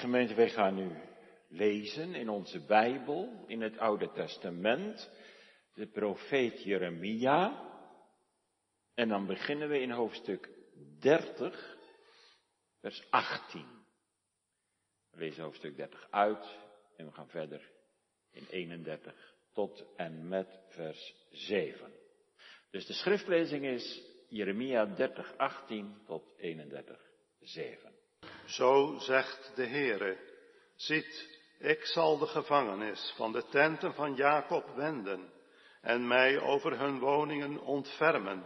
Gemeente, wij gaan nu lezen in onze Bijbel, in het Oude Testament, de profeet Jeremia. En dan beginnen we in hoofdstuk 30, vers 18. We lezen hoofdstuk 30 uit en we gaan verder in 31 tot en met vers 7. Dus de schriftlezing is Jeremia 30, 18 tot 31, 7. Zo zegt de Heere, ziet, ik zal de gevangenis van de tenten van Jacob wenden en mij over hun woningen ontfermen.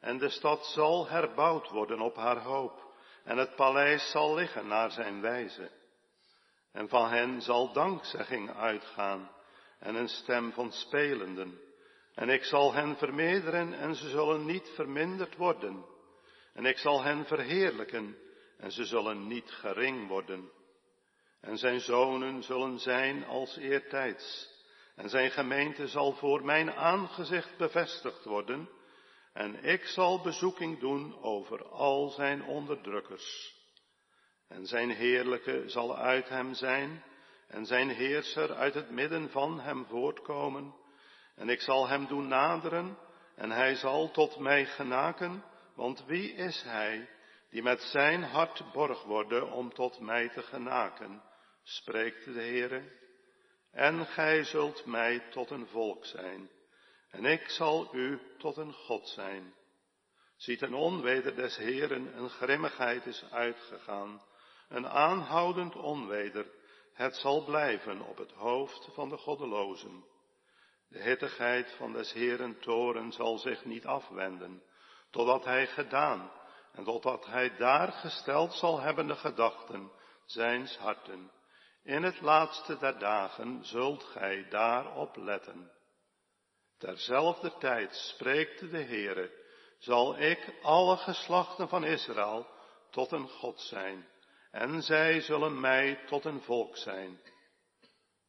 En de stad zal herbouwd worden op haar hoop en het paleis zal liggen naar zijn wijze. En van hen zal dankzegging uitgaan en een stem van spelenden. En ik zal hen vermeerderen en ze zullen niet verminderd worden. En ik zal hen verheerlijken en ze zullen niet gering worden. En zijn zonen zullen zijn als eertijds. En zijn gemeente zal voor mijn aangezicht bevestigd worden. En ik zal bezoeking doen over al zijn onderdrukkers. En zijn heerlijke zal uit hem zijn. En zijn heerser uit het midden van hem voortkomen. En ik zal hem doen naderen. En hij zal tot mij genaken. Want wie is hij die met zijn hart borg worden om tot mij te genaken, spreekt de Heere. En gij zult mij tot een volk zijn, en ik zal u tot een God zijn. Ziet een onweder des Heeren, een grimmigheid is uitgegaan, een aanhoudend onweder, het zal blijven op het hoofd van de goddelozen. De hittigheid van des Heeren toren zal zich niet afwenden, totdat hij gedaan en totdat hij daar gesteld zal hebben de gedachten zijns harten. In het laatste der dagen zult gij daarop letten. Terzelfde tijd spreekt de Heere, zal ik alle geslachten van Israël tot een God zijn, en zij zullen mij tot een volk zijn.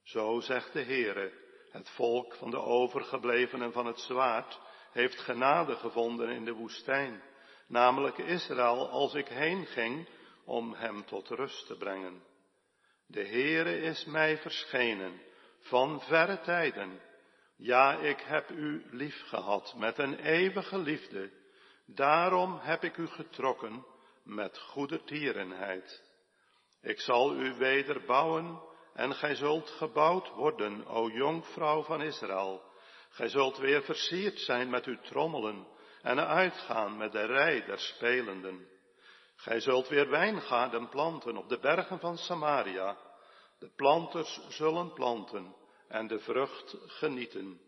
Zo zegt de Heere, het volk van de overgeblevenen van het zwaard heeft genade gevonden in de woestijn namelijk Israël, als ik heen ging om hem tot rust te brengen. De Heere is mij verschenen van verre tijden. Ja, ik heb u lief gehad met een eeuwige liefde. Daarom heb ik u getrokken met goede tierenheid. Ik zal u weder bouwen en gij zult gebouwd worden, o jongvrouw van Israël. Gij zult weer versierd zijn met uw trommelen en uitgaan met de rij der spelenden. Gij zult weer wijngaarden planten op de bergen van Samaria. De planters zullen planten en de vrucht genieten.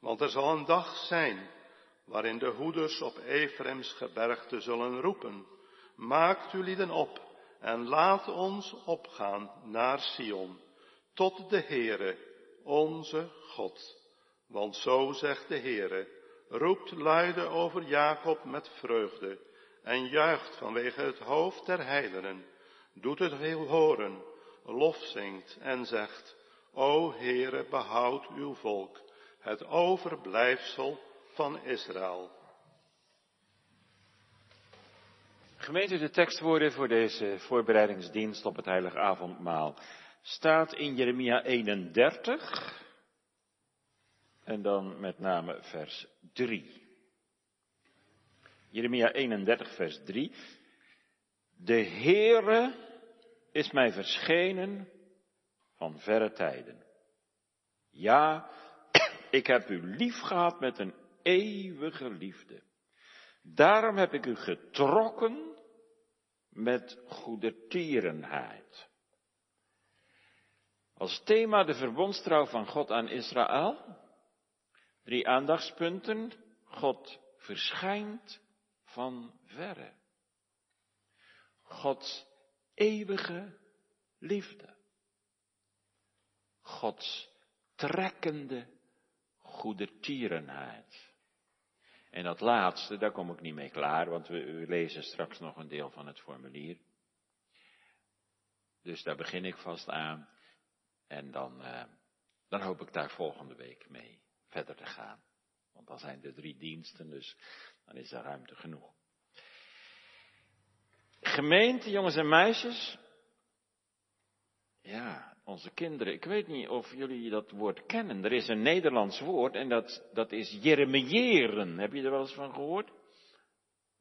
Want er zal een dag zijn waarin de hoeders op Efrems gebergte zullen roepen. Maakt u lieden op en laat ons opgaan naar Sion, tot de Heere, onze God. Want zo zegt de Heere, roept luide over Jacob met vreugde en juicht vanwege het hoofd der heidenen, doet het heel horen, lof zingt en zegt, O Heere, behoud uw volk, het overblijfsel van Israël. Gemeente, de tekstwoorden voor deze voorbereidingsdienst op het heilige avondmaal staat in Jeremia 31, en dan met name vers 3. Jeremia 31, vers 3. De Heere is mij verschenen van verre tijden. Ja, ik heb u lief gehad met een eeuwige liefde. Daarom heb ik u getrokken met goedertierenheid. Als thema de verbondstrouw van God aan Israël. Drie aandachtspunten. God verschijnt van verre. Gods eeuwige liefde. Gods trekkende goedertierenheid. En dat laatste, daar kom ik niet mee klaar, want we, lezen straks nog een deel van het formulier. Dus daar begin ik vast aan. En dan, uh, dan hoop ik daar volgende week mee verder te gaan. Want dan zijn er drie diensten, dus dan is er ruimte genoeg. Gemeente, jongens en meisjes. onze kinderen. Ik weet niet of jullie dat woord kennen. Er is een Nederlands woord en dat, dat is jeremiëren. Heb je er wel eens van gehoord?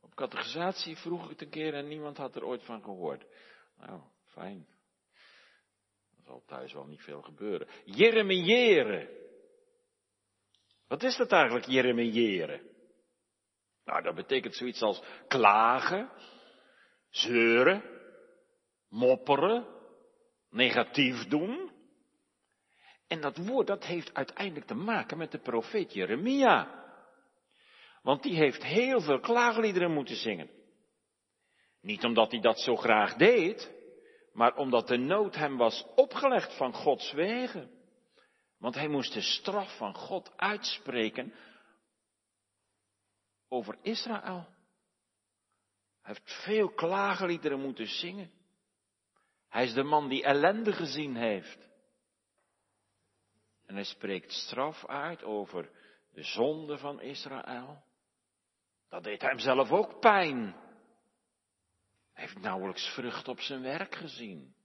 Op categorisatie vroeg ik het een keer en niemand had er ooit van gehoord. Nou, fijn. Er zal thuis wel niet veel gebeuren. Jeremiëren. Wat is dat eigenlijk, jeremiëren? Nou, dat betekent zoiets als klagen, zeuren, mopperen, negatief doen. En dat woord, dat heeft uiteindelijk te maken met de profeet Jeremia. Want die heeft heel veel klaagliederen moeten zingen. Niet omdat hij dat zo graag deed, maar omdat de nood hem was opgelegd van Gods wegen. Want hij moest de straf van God uitspreken over Israël. Hij heeft veel klaagliederen moeten zingen. Hij is de man die ellende gezien heeft. En hij spreekt straf uit over de zonde van Israël. Dat deed hem zelf ook pijn. Hij heeft nauwelijks vrucht op zijn werk gezien.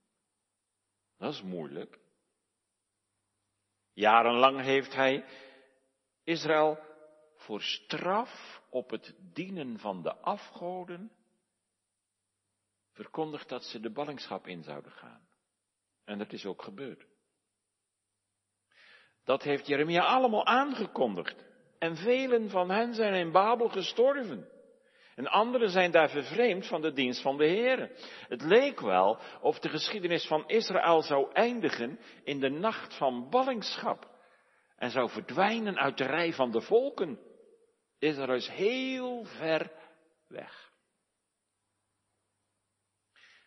Dat is moeilijk. Jarenlang heeft hij Israël voor straf op het dienen van de afgoden verkondigd dat ze de ballingschap in zouden gaan. En dat is ook gebeurd. Dat heeft Jeremia allemaal aangekondigd. En velen van hen zijn in Babel gestorven. En anderen zijn daar vervreemd van de dienst van de Heer. Het leek wel of de geschiedenis van Israël zou eindigen in de nacht van ballingschap. En zou verdwijnen uit de rij van de volken. Israël is heel ver weg.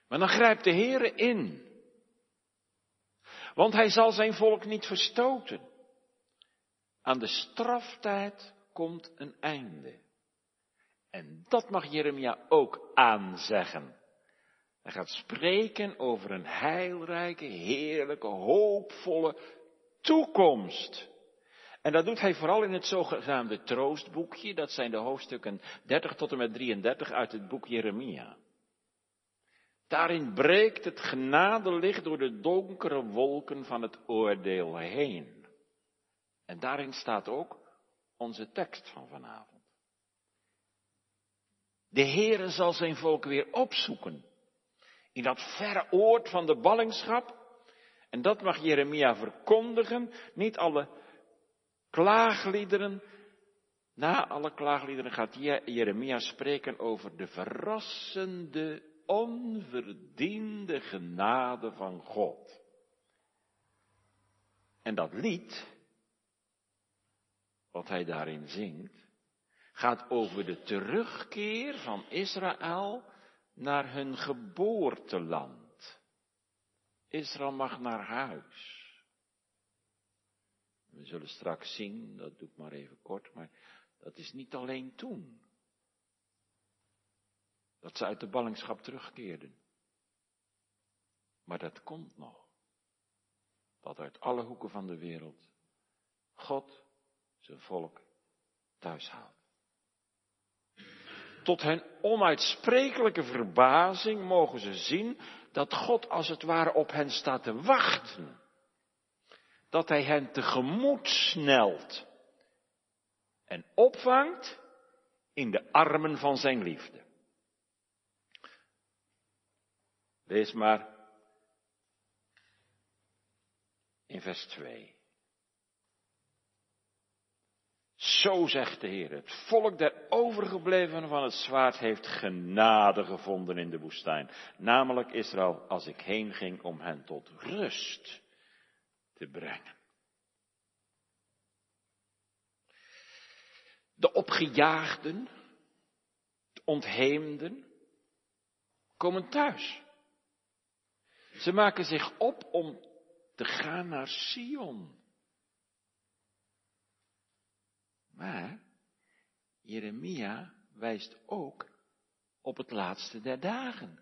Maar dan grijpt de Heere in. Want hij zal zijn volk niet verstoten. Aan de straftijd komt een einde. En dat mag Jeremia ook aanzeggen. Hij gaat spreken over een heilrijke, heerlijke, hoopvolle toekomst. En dat doet hij vooral in het zogenaamde troostboekje. Dat zijn de hoofdstukken 30 tot en met 33 uit het boek Jeremia. Daarin breekt het genadelicht door de donkere wolken van het oordeel heen. En daarin staat ook onze tekst van vanavond. De Heere zal zijn volk weer opzoeken. In dat verre oord van de ballingschap. En dat mag Jeremia verkondigen. Niet alle klaagliederen. Na alle klaagliederen gaat Jeremia spreken over de verrassende onverdiende genade van God. En dat lied, wat hij daarin zingt, gaat over de terugkeer van Israël naar hun geboorteland. Israël mag naar huis. We zullen straks zien, dat doe ik maar even kort, maar dat is niet alleen toen dat ze uit de ballingschap terugkeerden. Maar dat komt nog. Dat uit alle hoeken van de wereld God zijn volk thuis haalt. Tot hun onuitsprekelijke verbazing mogen ze zien dat God als het ware op hen staat te wachten. Dat hij hen tegemoet snelt en opvangt in de armen van zijn liefde. Lees maar in vers 2. Zo zegt de Heer, het volk der overgeblevenen van het zwaard heeft genade gevonden in de woestijn. Namelijk Israël, als ik heen ging om hen tot rust te brengen. De opgejaagden, de ontheemden, komen thuis. Ze maken zich op om te gaan naar Sion. Maar Jeremia wijst ook op het laatste der dagen.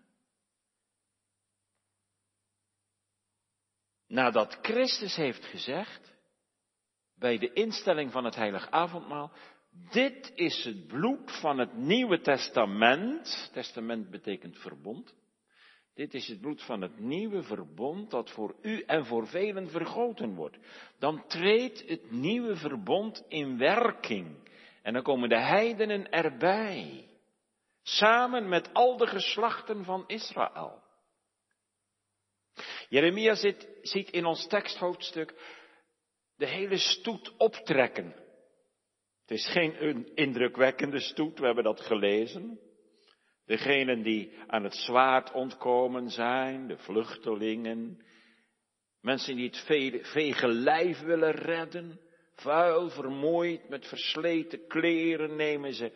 Nadat Christus heeft gezegd, bij de instelling van het heilig avondmaal, dit is het bloed van het Nieuwe Testament, testament betekent verbond, Dit is het bloed van het nieuwe verbond dat voor u en voor velen vergoten wordt. Dan treedt het nieuwe verbond in werking. En dan komen de heidenen erbij. Samen met al de geslachten van Israël. Jeremia zit, ziet in ons teksthoofdstuk de hele stoet optrekken. Het is geen indrukwekkende stoet, we hebben dat gelezen. Degenen die aan het zwaard ontkomen zijn, de vluchtelingen, mensen die het vege lijf willen redden, vuil, vermoeid, met versleten kleren nemen ze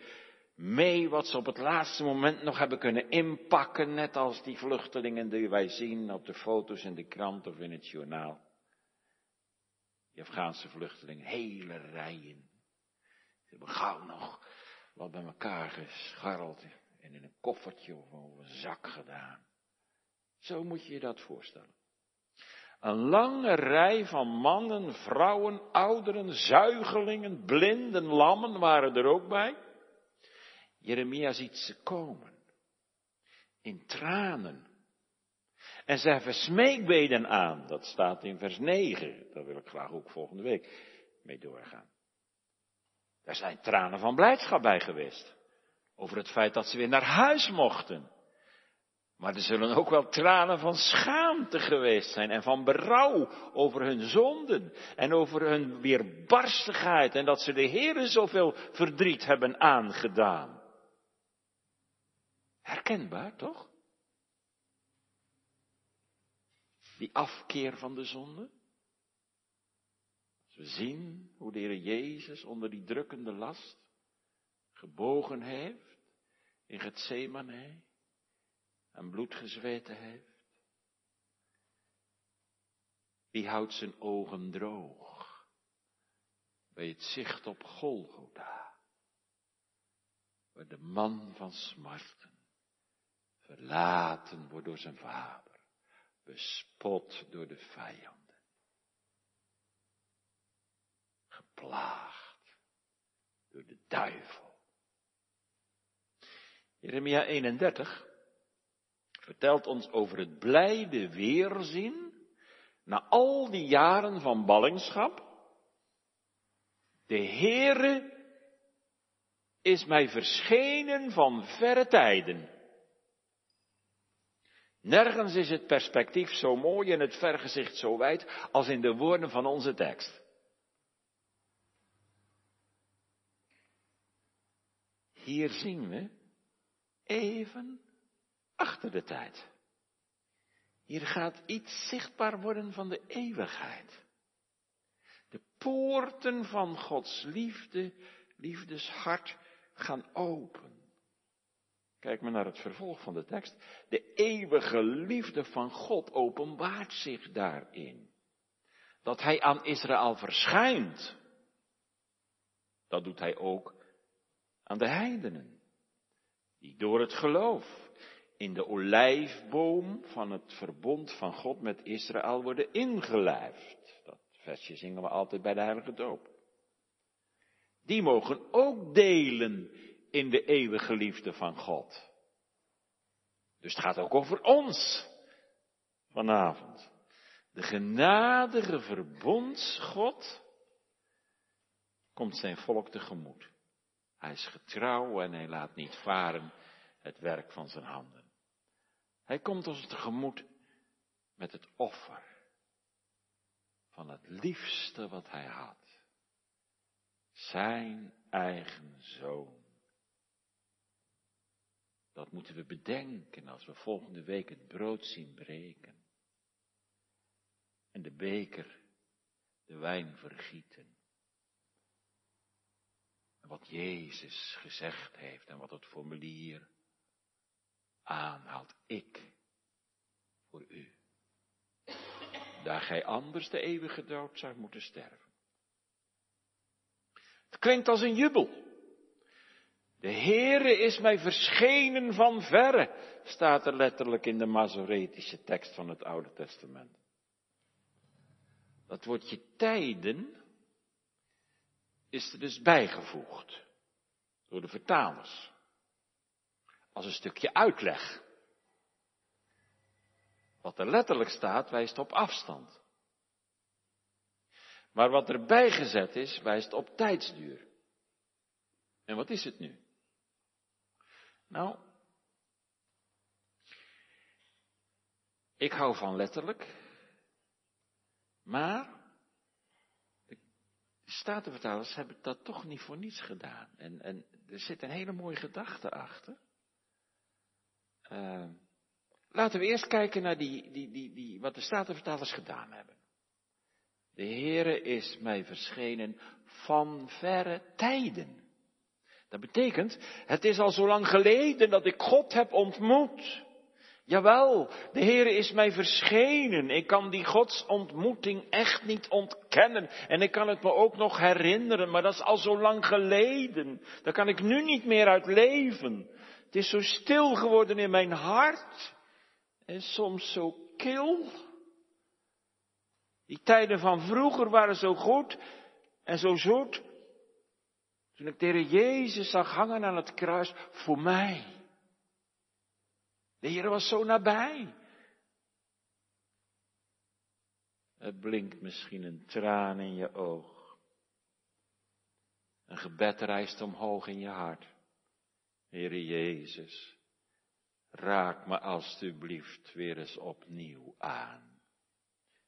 mee wat ze op het laatste moment nog hebben kunnen inpakken, net als die vluchtelingen die wij zien op de foto's in de krant of in het journaal. Die Afghaanse vluchtelingen, hele rijen. Ze hebben gauw nog wat bij elkaar gescharreld en in een koffertje of een zak gedaan. Zo moet je je dat voorstellen. Een lange rij van mannen, vrouwen, ouderen, zuigelingen, blinden, lammen waren er ook bij. Jeremia ziet ze komen. In tranen. En ze hebben smeekbeden aan. Dat staat in vers 9. Daar wil ik graag ook volgende week mee doorgaan. Daar zijn tranen van blijdschap bij geweest. Over het feit dat ze weer naar huis mochten. Maar er zullen ook wel tranen van schaamte geweest zijn en van berouw over hun zonden en over hun weerbarstigheid en dat ze de Heeren zoveel verdriet hebben aangedaan. Herkenbaar, toch? Die afkeer van de zonde. Als we zien hoe de Heer Jezus onder die drukkende last gebogen heeft in Gethsemane en bloed gezweten heeft. Wie houdt zijn ogen droog bij het zicht op Golgotha, waar de man van smarten verlaten wordt door zijn vader, bespot door de vijanden, geplaagd door de duivel. Jeremia 31 vertelt ons over het blijde weerzien na al die jaren van ballingschap. De Heere is mij verschenen van verre tijden. Nergens is het perspectief zo mooi en het vergezicht zo wijd als in de woorden van onze tekst. Hier zien we even achter de tijd. Hier gaat iets zichtbaar worden van de eeuwigheid. De poorten van Gods liefde, liefdeshart gaan open. Kijk maar naar het vervolg van de tekst. De eeuwige liefde van God openbaart zich daarin. Dat hij aan Israël verschijnt. Dat doet hij ook aan de heidenen. Die door het geloof in de olijfboom van het verbond van God met Israël worden ingelijfd. Dat versje zingen we altijd bij de heilige doop. Die mogen ook delen in de eeuwige liefde van God. Dus het gaat ook over ons vanavond. De genadige verbondsgod komt zijn volk tegemoet. Hij is getrouw en hij laat niet varen het werk van zijn handen. Hij komt ons tegemoet met het offer van het liefste wat hij had. Zijn eigen zoon. Dat moeten we bedenken als we volgende week het brood zien breken. En de beker, de wijn vergieten. Wat Jezus gezegd heeft en wat het formulier aanhaalt. Ik voor u. Daar gij anders de eeuwige dood zou moeten sterven. Het klinkt als een jubel. De Heere is mij verschenen van verre, staat er letterlijk in de Masoretische tekst van het Oude Testament. Dat woordje tijden is er dus bijgevoegd door de vertalers als een stukje uitleg. Wat er letterlijk staat, wijst op afstand. Maar wat erbij gezet is, wijst op tijdsduur. En wat is het nu? Nou, ik hou van letterlijk, maar Statenvertalers hebben dat toch niet voor niets gedaan. En, en er zit een hele mooie gedachte achter. Uh, laten we eerst kijken naar die, die, die, die, wat de Statenvertalers gedaan hebben. De Heere is mij verschenen van verre tijden. Dat betekent, het is al zo lang geleden dat ik God heb ontmoet. Jawel, de Heere is mij verschenen. Ik kan die Godsontmoeting echt niet ontkennen. En ik kan het me ook nog herinneren, maar dat is al zo lang geleden. Daar kan ik nu niet meer uit leven. Het is zo stil geworden in mijn hart. En soms zo kil. Die tijden van vroeger waren zo goed en zo zoet. Toen ik de Heer Jezus zag hangen aan het kruis voor mij. De Heer was zo nabij. Het blinkt misschien een traan in je oog. Een gebed rijst omhoog in je hart. Heere Jezus, raak me alstublieft weer eens opnieuw aan.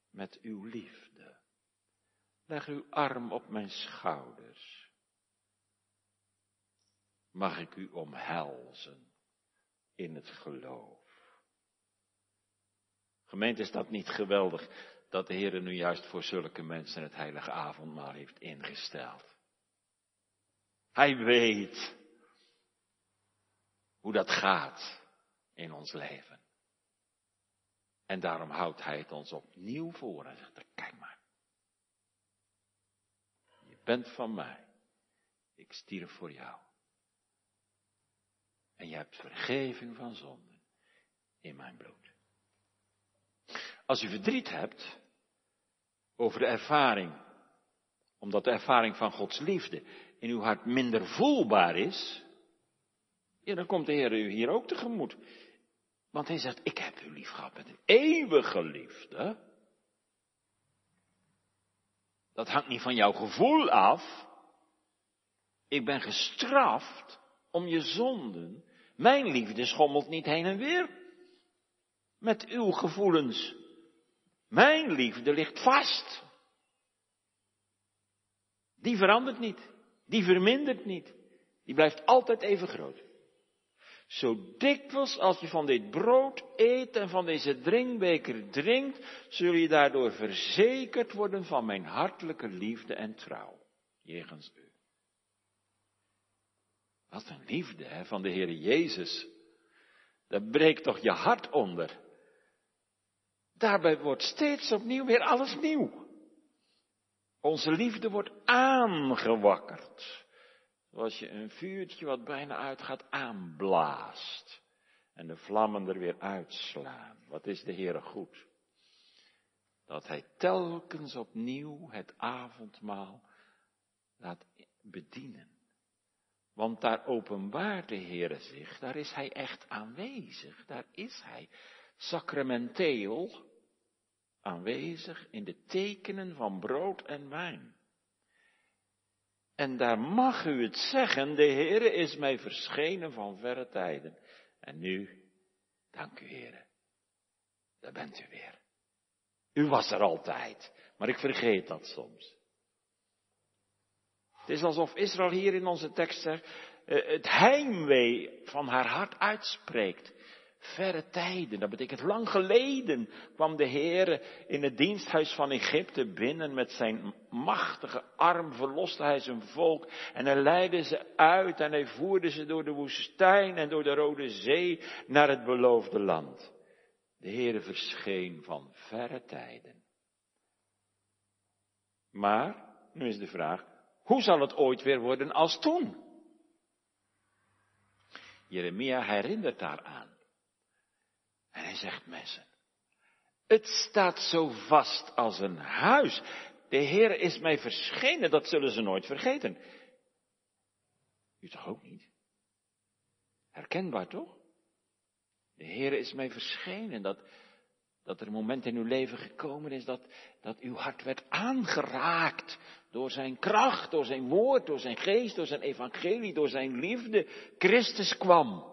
Met uw liefde. Leg uw arm op mijn schouders. Mag ik u omhelzen in het geloof. Gemeente, is dat niet geweldig dat de Heer nu juist voor zulke mensen het heilige avondmaal heeft ingesteld? Hij weet hoe dat gaat in ons leven. En daarom houdt hij het ons opnieuw voor en zegt, kijk maar. Je bent van mij. Ik stierf voor jou. En je hebt vergeving van zonden in mijn bloed. Als u verdriet hebt over de ervaring, omdat de ervaring van Gods liefde in uw hart minder voelbaar is, ja, dan komt de Heer u hier ook tegemoet. Want hij zegt, ik heb u lief gehad met een eeuwige liefde. Dat hangt niet van jouw gevoel af. Ik ben gestraft om je zonden. Mijn liefde schommelt niet heen en weer met uw gevoelens. Mijn liefde ligt vast. Die verandert niet. Die vermindert niet. Die blijft altijd even groot. Zo dikwijls als je van dit brood eet en van deze drinkbeker drinkt, zul je daardoor verzekerd worden van mijn hartelijke liefde en trouw. Jegens u. Wat een liefde hè, van de Heer Jezus. Daar breekt toch je hart onder. Daarbij wordt steeds opnieuw weer alles nieuw. Onze liefde wordt aangewakkerd. Zoals je een vuurtje wat bijna uitgaat aanblaast. En de vlammen er weer uitslaan. Wat is de Heere goed? Dat Hij telkens opnieuw het avondmaal laat bedienen. Want daar openbaart de Heere zich, daar is Hij echt aanwezig, daar is Hij sacramenteel aanwezig in de tekenen van brood en wijn. En daar mag u het zeggen, de Heere is mij verschenen van verre tijden. En nu, dank u Heere, daar bent u weer. U was er altijd, maar ik vergeet dat soms. Is alsof Israël hier in onze tekst zegt, eh, het heimwee van haar hart uitspreekt. Verre tijden, dat betekent lang geleden kwam de Heer in het diensthuis van Egypte binnen met zijn machtige arm, verloste hij zijn volk en hij leidde ze uit en hij voerde ze door de woestijn en door de Rode Zee naar het beloofde land. De Heer verscheen van verre tijden. Maar, nu is de vraag, hoe zal het ooit weer worden als toen? Jeremia herinnert daaraan. En hij zegt mensen, het staat zo vast als een huis. De Heer is mij verschenen, dat zullen ze nooit vergeten. U toch ook niet? Herkenbaar toch? De Heer is mij verschenen, dat, Dat er een moment in uw leven gekomen is dat, dat uw hart werd aangeraakt door zijn kracht, door zijn woord, door zijn geest, door zijn evangelie, door zijn liefde. Christus kwam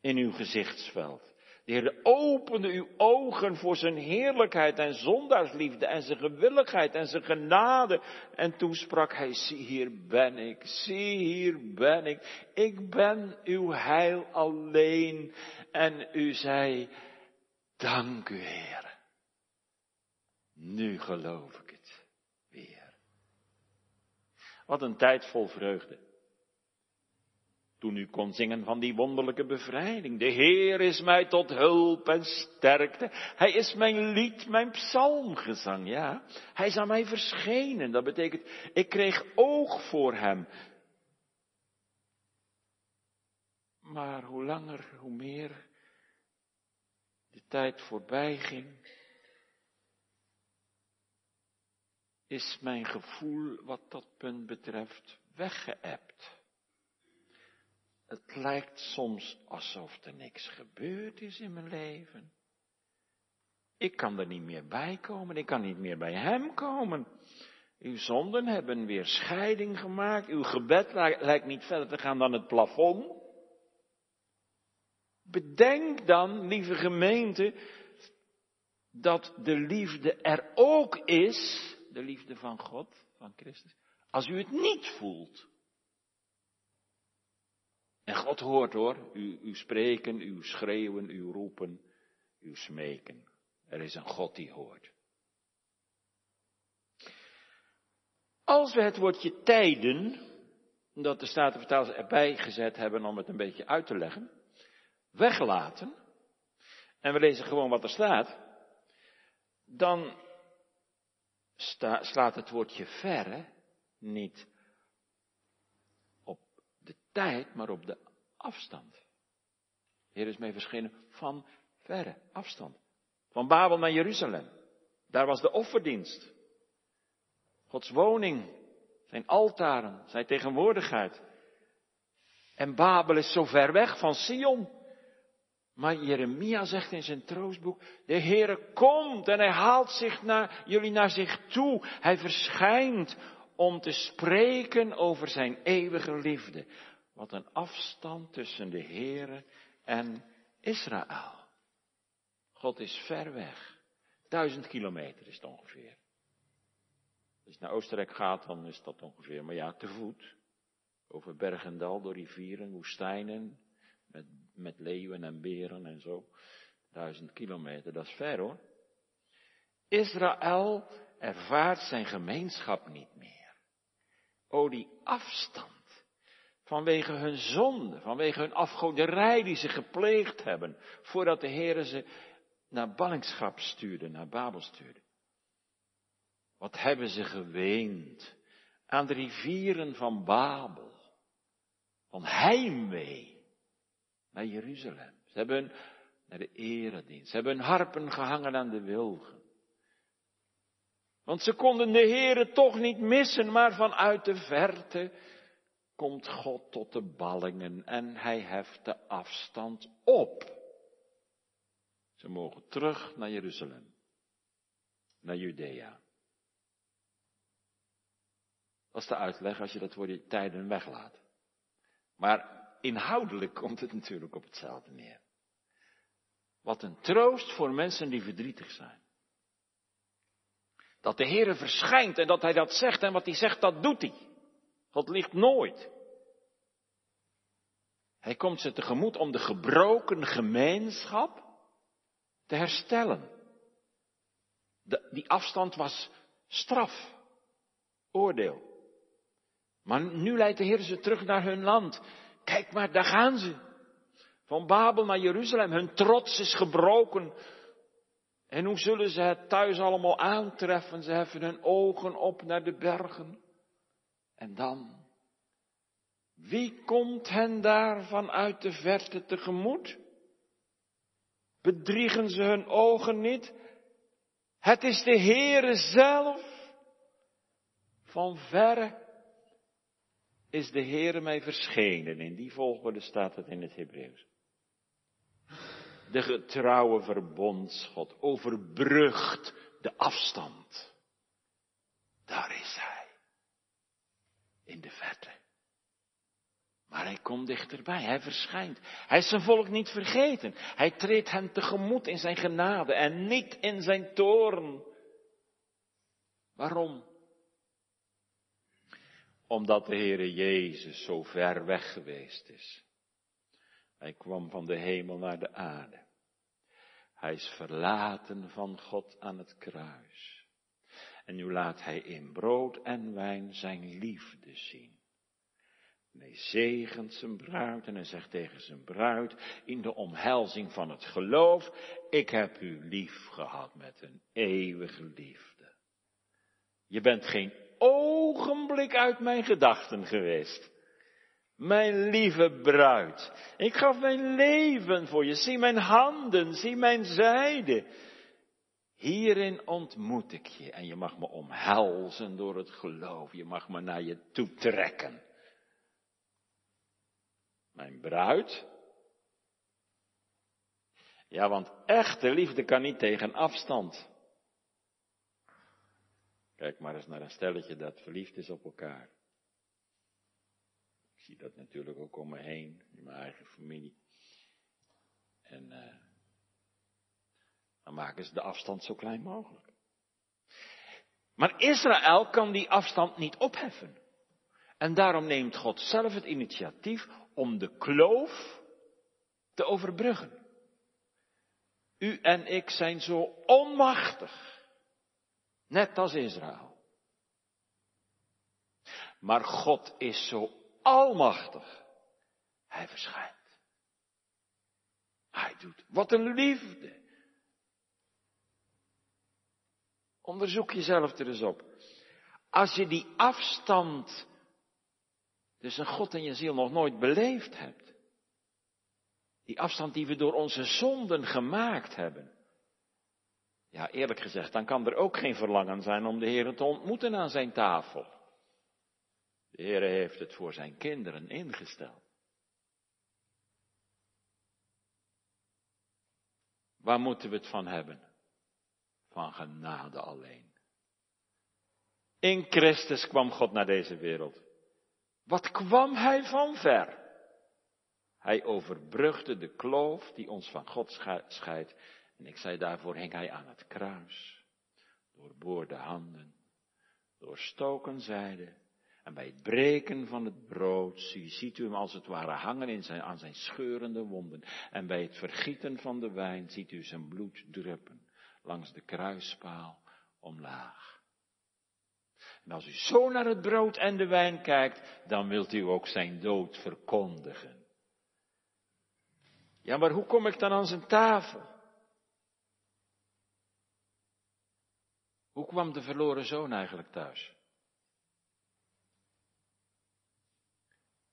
in uw gezichtsveld. De Heer opende uw ogen voor zijn heerlijkheid en zondaarsliefde en zijn gewilligheid en zijn genade. En toen sprak hij, zie hier ben ik, zie hier ben ik, ik ben uw heil alleen. En u zei, dank u Heer. Nu geloof ik het weer. Wat een tijd vol vreugde. Toen u kon zingen van die wonderlijke bevrijding. De Heer is mij tot hulp en sterkte. Hij is mijn lied, mijn psalmgezang, ja. Hij is aan mij verschenen. Dat betekent, ik kreeg oog voor hem. Maar hoe langer, hoe meer de tijd voorbij ging, is mijn gevoel wat dat punt betreft weggeëpt. Het lijkt soms alsof er niks gebeurd is in mijn leven. Ik kan er niet meer bij komen, ik kan niet meer bij Hem komen. Uw zonden hebben weer scheiding gemaakt, uw gebed lijkt niet verder te gaan dan het plafond. Bedenk dan, lieve gemeente, dat de liefde er ook is, de liefde van God, van Christus, als u het niet voelt. En God hoort hoor, u, spreken, uw schreeuwen, uw roepen, uw smeken. Er is een God die hoort. Als we het woordje tijden, dat de Statenvertalers erbij gezet hebben om het een beetje uit te leggen, weglaten, en we lezen gewoon wat er staat, dan slaat het woordje verre niet de tijd, maar op de afstand. De Heer is mee verschenen van verre afstand. Van Babel naar Jeruzalem. Daar was de offerdienst. Gods woning, zijn altaren, zijn tegenwoordigheid. En Babel is zo ver weg van Sion. Maar Jeremia zegt in zijn troostboek, de Heere komt en hij haalt zich naar, jullie naar zich toe. Hij verschijnt om te spreken over zijn eeuwige liefde. Wat een afstand tussen de Heere en Israël. God is ver weg. Duizend kilometer is het ongeveer. Als je naar Oostenrijk gaat, dan is dat ongeveer, maar ja, te voet. Over berg en dal, door rivieren, woestijnen, met, leeuwen en beren en zo. Duizend kilometer, dat is ver hoor. Israël ervaart zijn gemeenschap niet meer. O, die afstand. Vanwege hun zonde, vanwege hun afgoderij die ze gepleegd hebben, voordat de Heer ze naar ballingschap stuurde, naar Babel stuurde. Wat hebben ze geweend aan de rivieren van Babel, van heimwee naar Jeruzalem. Ze hebben naar de eredienst, ze hebben hun harpen gehangen aan de wilgen. Want ze konden de Heere toch niet missen, maar vanuit de verte komt God tot de ballingen en hij heft de afstand op. Ze mogen terug naar Jeruzalem, naar Judea. Dat is de uitleg als je dat voor die tijden weglaat. Maar inhoudelijk komt het natuurlijk op hetzelfde neer. Wat een troost voor mensen die verdrietig zijn. Dat de Heere verschijnt en dat Hij dat zegt en wat Hij zegt, dat doet Hij. God ligt nooit. Hij komt ze tegemoet om de gebroken gemeenschap te herstellen. De, die afstand was straf, oordeel. Maar nu leidt de Heer ze terug naar hun land. Kijk maar, daar gaan ze. Van Babel naar Jeruzalem. Hun trots is gebroken. En hoe zullen ze het thuis allemaal aantreffen? Ze heffen hun ogen op naar de bergen. En dan, wie komt hen daar vanuit de verte tegemoet? Bedriegen ze hun ogen niet? Het is de Heere zelf. Van verre is de Heere mij verschenen. In die volgorde staat het in het Hebreeuws. de getrouwe verbondsgod, overbrugt de afstand. Daar is hij. In de verte. Maar hij komt dichterbij, hij verschijnt. Hij is zijn volk niet vergeten. Hij treedt hen tegemoet in zijn genade en niet in zijn toorn. Waarom? Omdat de Heere Jezus zo ver weg geweest is. Hij kwam van de hemel naar de aarde. Hij is verlaten van God aan het kruis. En nu laat hij in brood en wijn zijn liefde zien. En hij zegent zijn bruid en hij zegt tegen zijn bruid in de omhelzing van het geloof, ik heb u lief gehad met een eeuwige liefde. Je bent geen ogenblik uit mijn gedachten geweest. Mijn lieve bruid, ik gaf mijn leven voor je. Zie mijn handen, zie mijn zijde. Hierin ontmoet ik je en je mag me omhelzen door het geloof. Je mag me naar je toe trekken. Mijn bruid. Ja, want echte liefde kan niet tegen afstand. Kijk maar eens naar een stelletje dat verliefd is op elkaar. Ik zie dat natuurlijk ook om me heen, in mijn eigen familie. En uh, dan maken ze de afstand zo klein mogelijk. Maar Israël kan die afstand niet opheffen. En daarom neemt God zelf het initiatief om de kloof te overbruggen. U en ik zijn zo onmachtig, net als Israël. Maar God is zo almachtig. Hij verschijnt. Hij doet. Wat een liefde. Onderzoek jezelf er eens op. Als je die afstand tussen God en je ziel nog nooit beleefd hebt. Die afstand die we door onze zonden gemaakt hebben. Ja, eerlijk gezegd, dan kan er ook geen verlangen zijn om de Heer te ontmoeten aan zijn tafel. De Heer heeft het voor zijn kinderen ingesteld. Waar moeten we het van hebben? Van genade alleen. In Christus kwam God naar deze wereld. Wat kwam hij van ver? Hij overbrugde de kloof die ons van God scheidt. En ik zei daarvoor hing hij aan het kruis. Doorboorde handen, doorstoken zijde. En bij het breken van het brood ziet u hem als het ware hangen in zijn, aan zijn scheurende wonden. En bij het vergieten van de wijn ziet u zijn bloed druppen langs de kruispaal omlaag. En als u zo naar het brood en de wijn kijkt, dan wilt u ook zijn dood verkondigen. Ja, maar hoe kom ik dan aan zijn tafel? Hoe kwam de verloren zoon eigenlijk thuis?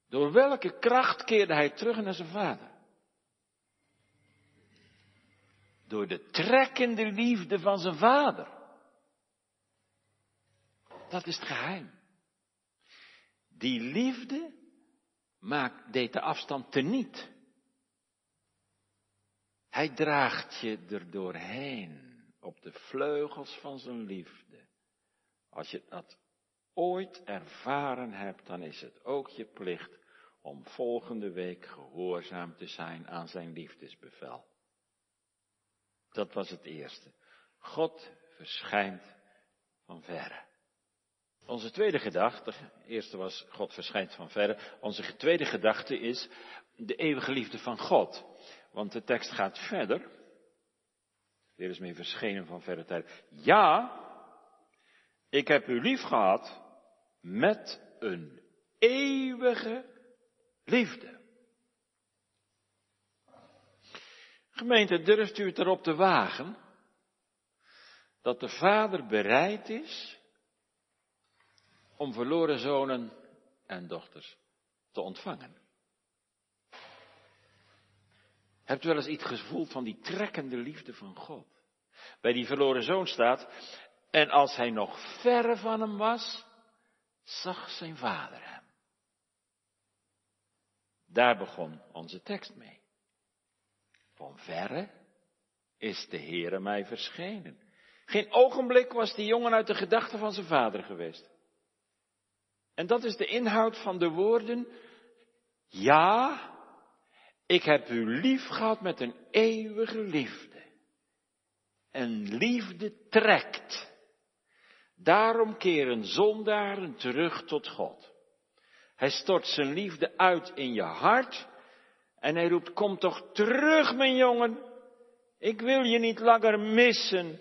Door welke kracht keerde hij terug naar zijn vader? Door de trekkende liefde van zijn vader. Dat is het geheim. Die liefde maakt, deed de afstand teniet. Hij draagt je er doorheen op de vleugels van zijn liefde. Als je dat ooit ervaren hebt, dan is het ook je plicht om volgende week gehoorzaam te zijn aan zijn liefdesbevel. Dat was het eerste. God verschijnt van verre. Onze tweede gedachte, de eerste was God verschijnt van verre. Onze tweede gedachte is de eeuwige liefde van God. Want de tekst gaat verder. Weer is mee verschenen van verre tijd. Ja, ik heb u lief gehad met een eeuwige liefde. Gemeente, durft u het erop te wagen dat de Vader bereid is om verloren zonen en dochters te ontvangen. Hebt u wel eens iets gevoeld van die trekkende liefde van God? Bij die verloren zoon staat, en als hij nog verre van hem was, zag zijn vader hem. Daar begon onze tekst mee. Van verre is de Heere mij verschenen. Geen ogenblik was die jongen uit de gedachten van zijn vader geweest. En dat is de inhoud van de woorden, ja, ik heb u lief gehad met een eeuwige liefde. En liefde trekt. Daarom keren zondaren terug tot God. Hij stort zijn liefde uit in je hart en hij roept, kom toch terug mijn jongen. Ik wil je niet langer missen.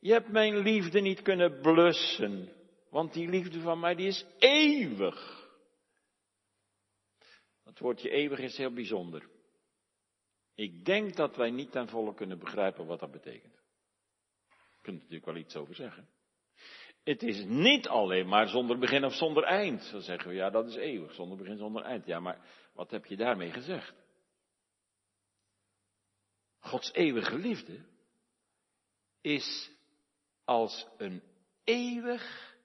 Je hebt mijn liefde niet kunnen blussen. Want die liefde van mij die is eeuwig. Het woordje eeuwig is heel bijzonder. Ik denk dat wij niet ten volle kunnen begrijpen wat dat betekent. Je kunt er natuurlijk wel iets over zeggen. Het is niet alleen maar zonder begin of zonder eind. Dan zeggen we, ja, dat is eeuwig, zonder begin, zonder eind. Ja, maar wat heb je daarmee gezegd? Gods eeuwige liefde is als een eeuwig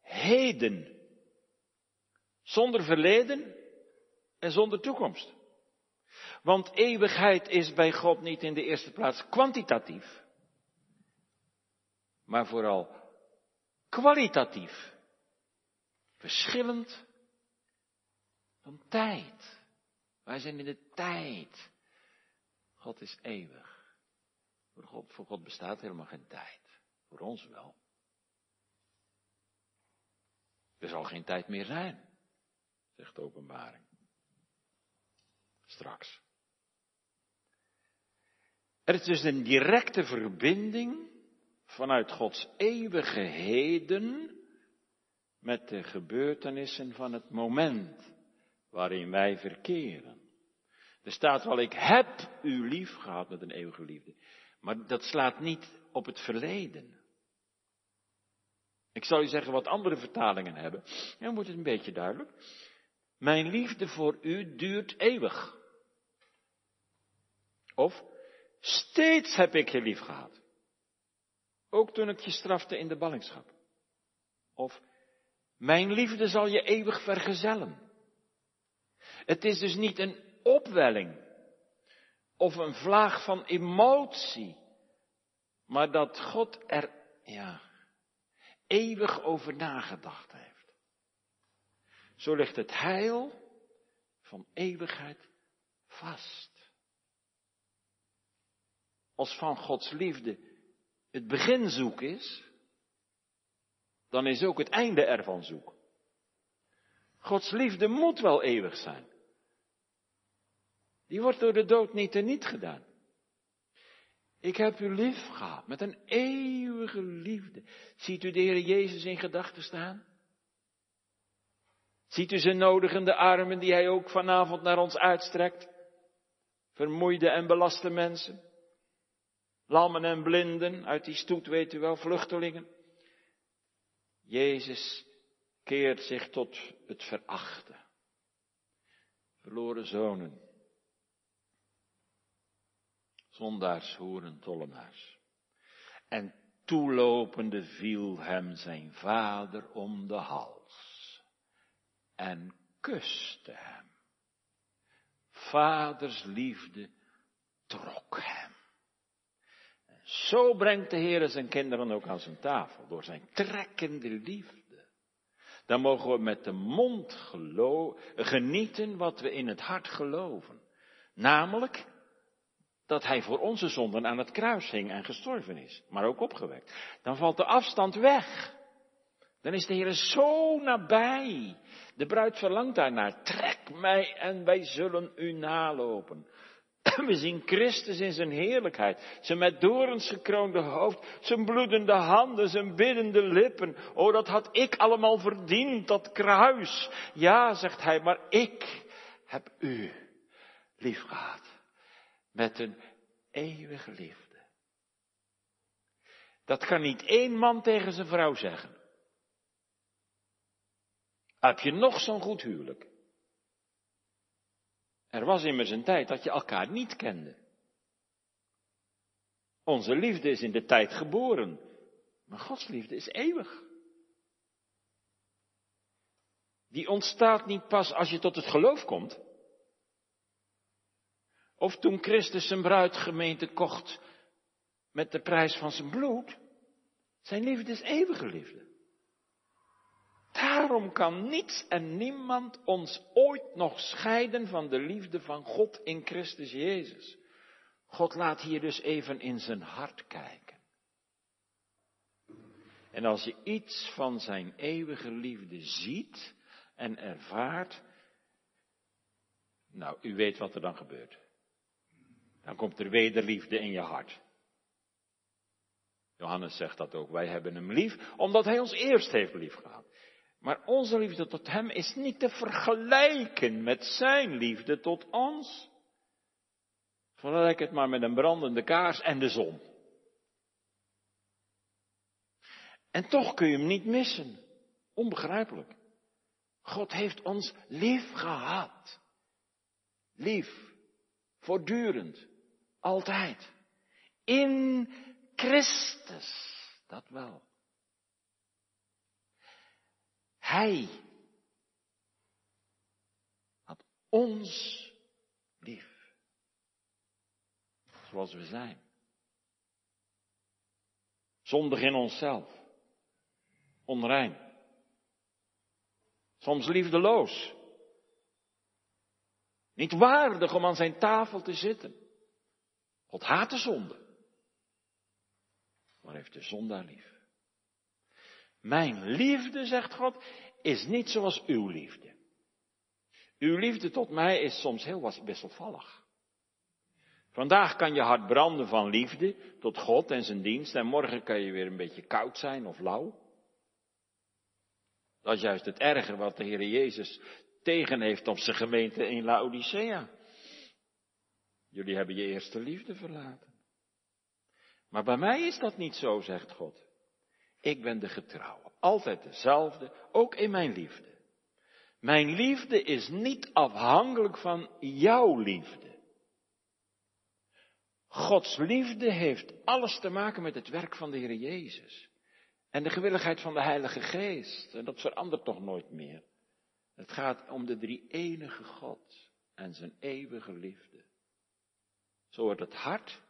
heden. Zonder verleden en zonder toekomst. Want eeuwigheid is bij God niet in de eerste plaats kwantitatief, maar vooral kwalitatief. Verschillend van tijd. Wij zijn in de tijd. God is eeuwig. Voor God, bestaat helemaal geen tijd. Voor ons wel. Er zal geen tijd meer zijn, zegt de openbaring. Straks. Er is dus een directe verbinding vanuit Gods eeuwige heden met de gebeurtenissen van het moment waarin wij verkeren. Er staat wel, ik heb u lief gehad met een eeuwige liefde. Maar dat slaat niet op het verleden. Ik zal u zeggen wat andere vertalingen hebben. Dan wordt het een beetje duidelijk. Mijn liefde voor u duurt eeuwig. Of, steeds heb ik je lief gehad. Ook toen ik je strafte in de ballingschap. Of, mijn liefde zal je eeuwig vergezellen. Het is dus niet een opwelling of een vlaag van emotie, maar dat God er, ja, eeuwig over nagedacht heeft. Zo ligt het heil van eeuwigheid vast. Als van Gods liefde het begin zoek is, dan is ook het einde ervan zoek. Gods liefde moet wel eeuwig zijn. Die wordt door de dood niet niet gedaan. Ik heb u lief gehad met een eeuwige liefde. Ziet u de Heer Jezus in gedachten staan? Ziet u zijn nodigende armen die hij ook vanavond naar ons uitstrekt? Vermoeide en belaste mensen. Lammen en blinden uit die stoet, weet u wel, vluchtelingen. Jezus keert zich tot het verachten. Verloren zonen. Zondaars, hoeren, tollenaars. En toelopende viel hem zijn vader om de hals en kuste hem. Vaders liefde trok hem. Zo brengt de Heer zijn kinderen ook aan zijn tafel, door zijn trekkende liefde. Dan mogen we met de mond genieten wat we in het hart geloven. Namelijk dat hij voor onze zonden aan het kruis hing en gestorven is, maar ook opgewekt. Dan valt de afstand weg. Dan is de Heer zo nabij. De bruid verlangt daarnaar. Trek mij en wij zullen u nalopen. We zien Christus in zijn heerlijkheid, zijn met dorens gekroonde hoofd, zijn bloedende handen, zijn biddende lippen. Oh, dat had ik allemaal verdiend, dat kruis. Ja, zegt hij, maar ik heb u lief gehad met een eeuwige liefde. Dat kan niet één man tegen zijn vrouw zeggen. Heb je nog zo'n goed huwelijk? Er was immers een tijd dat je elkaar niet kende. Onze liefde is in de tijd geboren, maar Gods liefde is eeuwig. Die ontstaat niet pas als je tot het geloof komt. Of toen Christus zijn bruidgemeente kocht met de prijs van zijn bloed. Zijn liefde is eeuwige liefde. Daarom kan niets en niemand ons ooit nog scheiden van de liefde van God in Christus Jezus. God laat hier dus even in zijn hart kijken. En als je iets van zijn eeuwige liefde ziet en ervaart, nou, u weet wat er dan gebeurt. Dan komt er wederliefde in je hart. Johannes zegt dat ook. Wij hebben hem lief, omdat hij ons eerst heeft lief gehad. Maar onze liefde tot hem is niet te vergelijken met zijn liefde tot ons. Vergelijk het maar met een brandende kaars en de zon. En toch kun je hem niet missen. Onbegrijpelijk. God heeft ons lief gehad. Lief. Voortdurend. Altijd. In Christus. Dat wel. Hij had ons lief. Zoals we zijn. Zondig in onszelf. Onrein. Soms liefdeloos. Niet waardig om aan zijn tafel te zitten. God haat de zonde. Maar heeft de zondaar lief. Mijn liefde, zegt God, is niet zoals uw liefde. Uw liefde tot mij is soms heel wisselvallig. Vandaag kan je hart branden van liefde tot God en zijn dienst en morgen kan je weer een beetje koud zijn of lauw. Dat is juist het erger wat de Heer Jezus tegen heeft op zijn gemeente in Laodicea. Jullie hebben je eerste liefde verlaten. Maar bij mij is dat niet zo, zegt God. Ik ben de getrouwe, altijd dezelfde, ook in mijn liefde. Mijn liefde is niet afhankelijk van jouw liefde. Gods liefde heeft alles te maken met het werk van de Heer Jezus. En de gewilligheid van de Heilige Geest. En dat verandert toch nooit meer. Het gaat om de drie enige God en zijn eeuwige liefde. Zo wordt het hart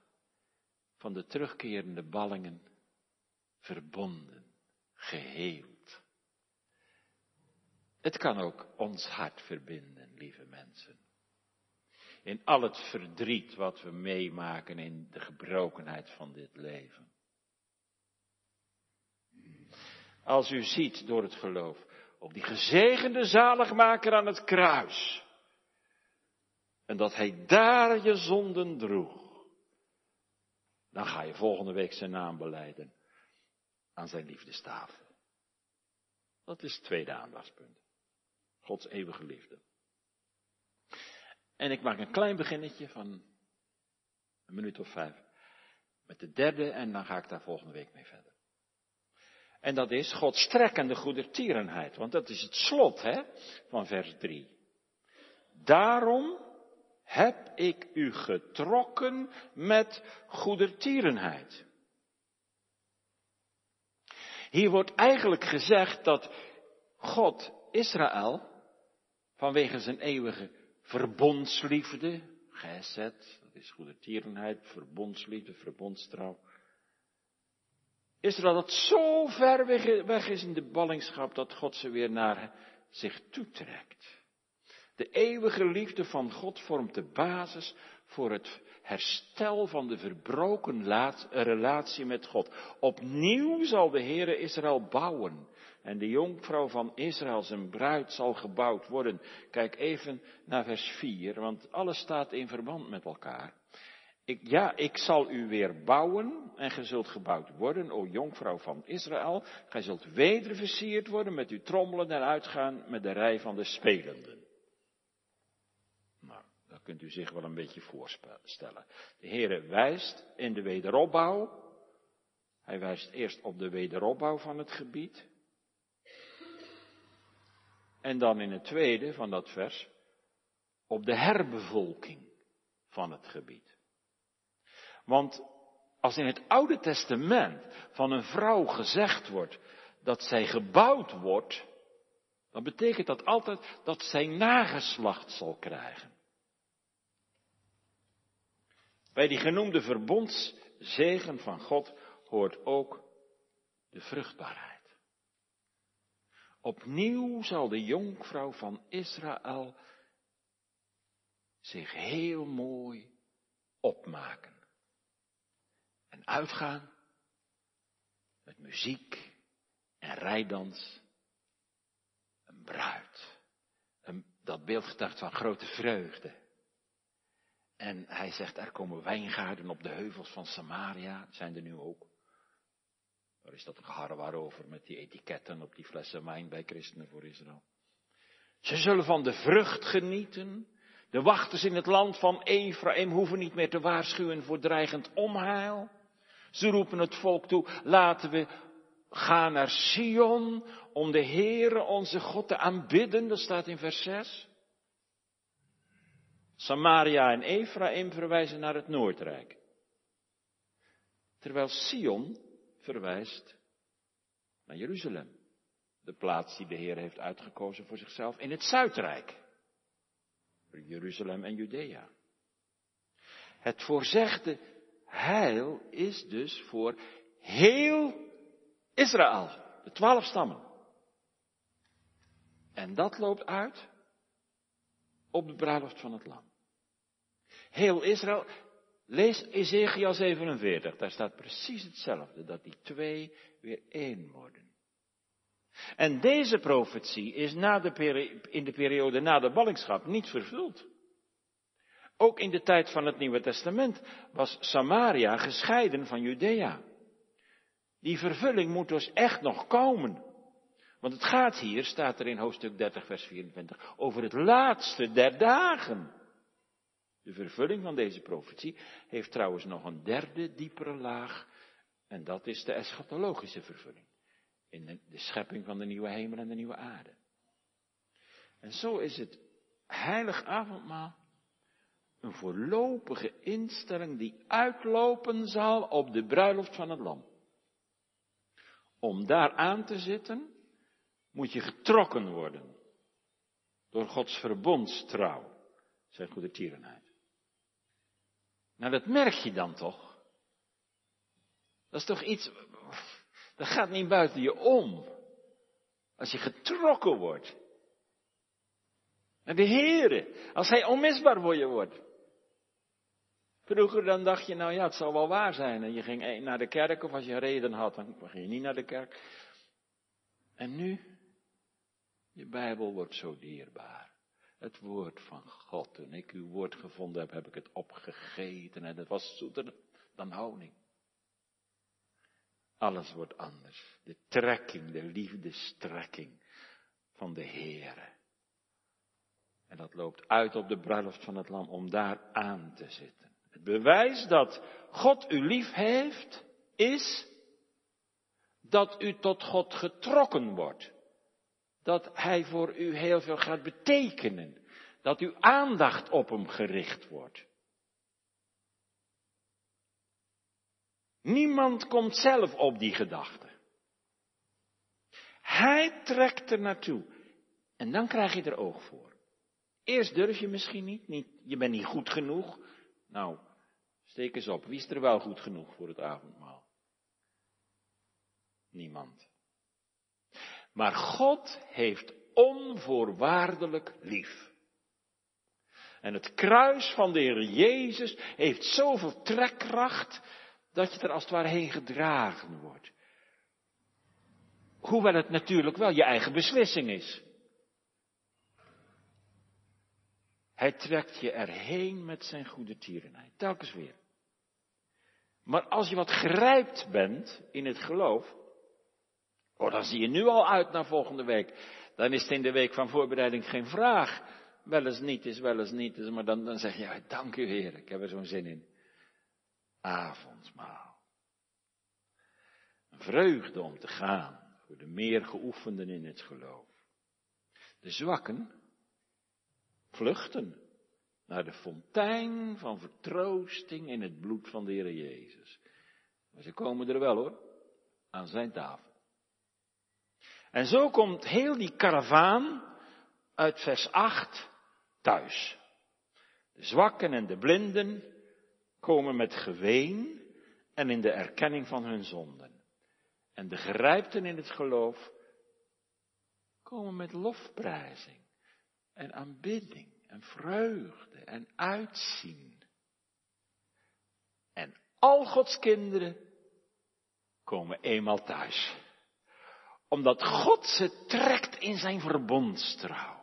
van de terugkerende ballingen verbonden, geheeld. Het kan ook ons hart verbinden, lieve mensen. In al het verdriet wat we meemaken in de gebrokenheid van dit leven. Als u ziet door het geloof op die gezegende zaligmaker aan het kruis. En dat hij daar je zonden droeg. Dan ga je volgende week zijn naam beleiden aan zijn liefdestafel. Dat is het tweede aandachtspunt. Gods eeuwige liefde. En ik maak een klein beginnetje van een minuut of vijf. Met de derde en dan ga ik daar volgende week mee verder. En dat is Gods strekkende goedertierenheid. Want dat is het slot hè, van vers 3. Daarom heb ik u getrokken met goedertierenheid. Hier wordt eigenlijk gezegd dat God Israël, vanwege zijn eeuwige verbondsliefde, gezet, dat is goedertierenheid, verbondsliefde, verbondstrouw, Israël dat zo ver weg is in de ballingschap dat God ze weer naar zich toetrekt. De eeuwige liefde van God vormt de basis voor het herstel van de verbroken relatie met God. Opnieuw zal de Heere Israël bouwen. En de jonkvrouw van Israël, zijn bruid, zal gebouwd worden. Kijk even naar vers 4, want alles staat in verband met elkaar. Ik, ja, ik zal u weer bouwen en ge zult gebouwd worden, o jonkvrouw van Israël. Gij zult weder versierd worden met uw trommelen en uitgaan met de rij van de spelenden. Kunt u zich wel een beetje voorstellen. De Heere wijst in de wederopbouw. Hij wijst eerst op de wederopbouw van het gebied. En dan in het tweede van dat vers op de herbevolking van het gebied. Want als in het Oude Testament van een vrouw gezegd wordt dat zij gebouwd wordt, dan betekent dat altijd dat zij nageslacht zal krijgen. Bij die genoemde verbondszegen van God hoort ook de vruchtbaarheid. Opnieuw zal de jonkvrouw van Israël zich heel mooi opmaken. En uitgaan met muziek en rijdans. Een bruid. Een, dat beeld van grote vreugde. En hij zegt, er komen wijngaarden op de heuvels van Samaria, zijn er nu ook. Waar is dat een geharrewar over met die etiketten op die flessen wijn bij christenen voor Israël? Ze zullen van de vrucht genieten. De wachters in het land van Ephraim hoeven niet meer te waarschuwen voor dreigend onheil. Ze roepen het volk toe, laten we gaan naar Sion om de Heere onze God te aanbidden. Dat staat in vers 6. Samaria en Ephraim verwijzen naar het Noordrijk. Terwijl Sion verwijst naar Jeruzalem. De plaats die de Heer heeft uitgekozen voor zichzelf in het Zuidrijk. Jeruzalem en Judea. Het voorzegde heil is dus voor heel Israël, de twaalf stammen. En dat loopt uit op de bruiloft van het lam. Heel Israël, lees Ezekiel 47, daar staat precies hetzelfde, dat die twee weer één worden. En deze profetie is na de in de periode na de ballingschap niet vervuld. Ook in de tijd van het Nieuwe Testament was Samaria gescheiden van Judea. Die vervulling moet dus echt nog komen. Want het gaat hier, staat er in hoofdstuk 30, vers 24, over het laatste der dagen. De vervulling van deze profetie heeft trouwens nog een derde, diepere laag. En dat is de eschatologische vervulling. In de, schepping van de nieuwe hemel en de nieuwe aarde. En zo is het heilig avondmaal een voorlopige instelling die uitlopen zal op de bruiloft van het lam. Om daar aan te zitten, moet je getrokken worden door Gods verbondstrouw, zijn goede tierenheid. Nou, dat merk je dan toch? Dat is toch iets, dat gaat niet buiten je om. Als je getrokken wordt. En de Heere, als Hij onmisbaar voor je wordt. Vroeger dan dacht je, nou ja, het zal wel waar zijn. En je ging naar de kerk of als je reden had, dan ging je niet naar de kerk. En nu, je Bijbel wordt zo dierbaar. Het woord van God. Toen ik uw woord gevonden heb, heb ik het opgegeten en het was zoeter dan honing. Alles wordt anders. De trekking, de liefdestrekking van de Heere. En dat loopt uit op de bruiloft van het lam om daar aan te zitten. Het bewijs dat God u lief heeft, is dat u tot God getrokken wordt. Dat Hij voor u heel veel gaat betekenen. Dat uw aandacht op Hem gericht wordt. Niemand komt zelf op die gedachte. Hij trekt er naartoe. En dan krijg je er oog voor. Eerst durf je misschien niet, niet je bent niet goed genoeg. Nou, steek eens op. Wie is er wel goed genoeg voor het avondmaal? Niemand. Maar God heeft onvoorwaardelijk lief. En het kruis van de Heer Jezus heeft zoveel trekkracht dat je er als het ware heen gedragen wordt. Hoewel het natuurlijk wel je eigen beslissing is. Hij trekt je erheen met zijn goede tierenheid. Telkens weer. Maar als je wat grijpt bent in het geloof. Oh, dan zie je nu al uit naar volgende week. Dan is het in de week van voorbereiding geen vraag. Wel eens niet is, wel eens niet is. Maar dan, dan zeg je, dank u Heer, ik heb er zo'n zin in. Avondmaal. Vreugde om te gaan voor de meer geoefenden in het geloof. De zwakken vluchten naar de fontein van vertroosting in het bloed van de Heer Jezus. Maar ze komen er wel hoor, aan zijn tafel. En zo komt heel die karavaan uit vers 8 thuis. De zwakken en de blinden komen met geween en in de erkenning van hun zonden. En de gerijpten in het geloof komen met lofprijzing en aanbidding en vreugde en uitzien. En al Gods kinderen komen eenmaal thuis. Omdat God ze trekt in zijn verbondstrouw.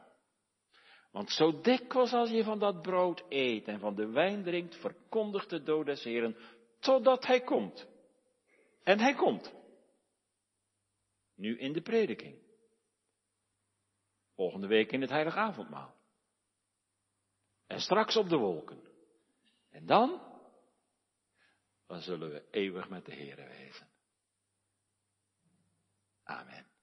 Want zo dikwijls als je van dat brood eet en van de wijn drinkt, verkondigt de dood des Heren, totdat hij komt. En hij komt. Nu in de prediking. Volgende week in het heilige avondmaal. En straks op de wolken. En dan? Dan zullen we eeuwig met de Here wezen. Amen.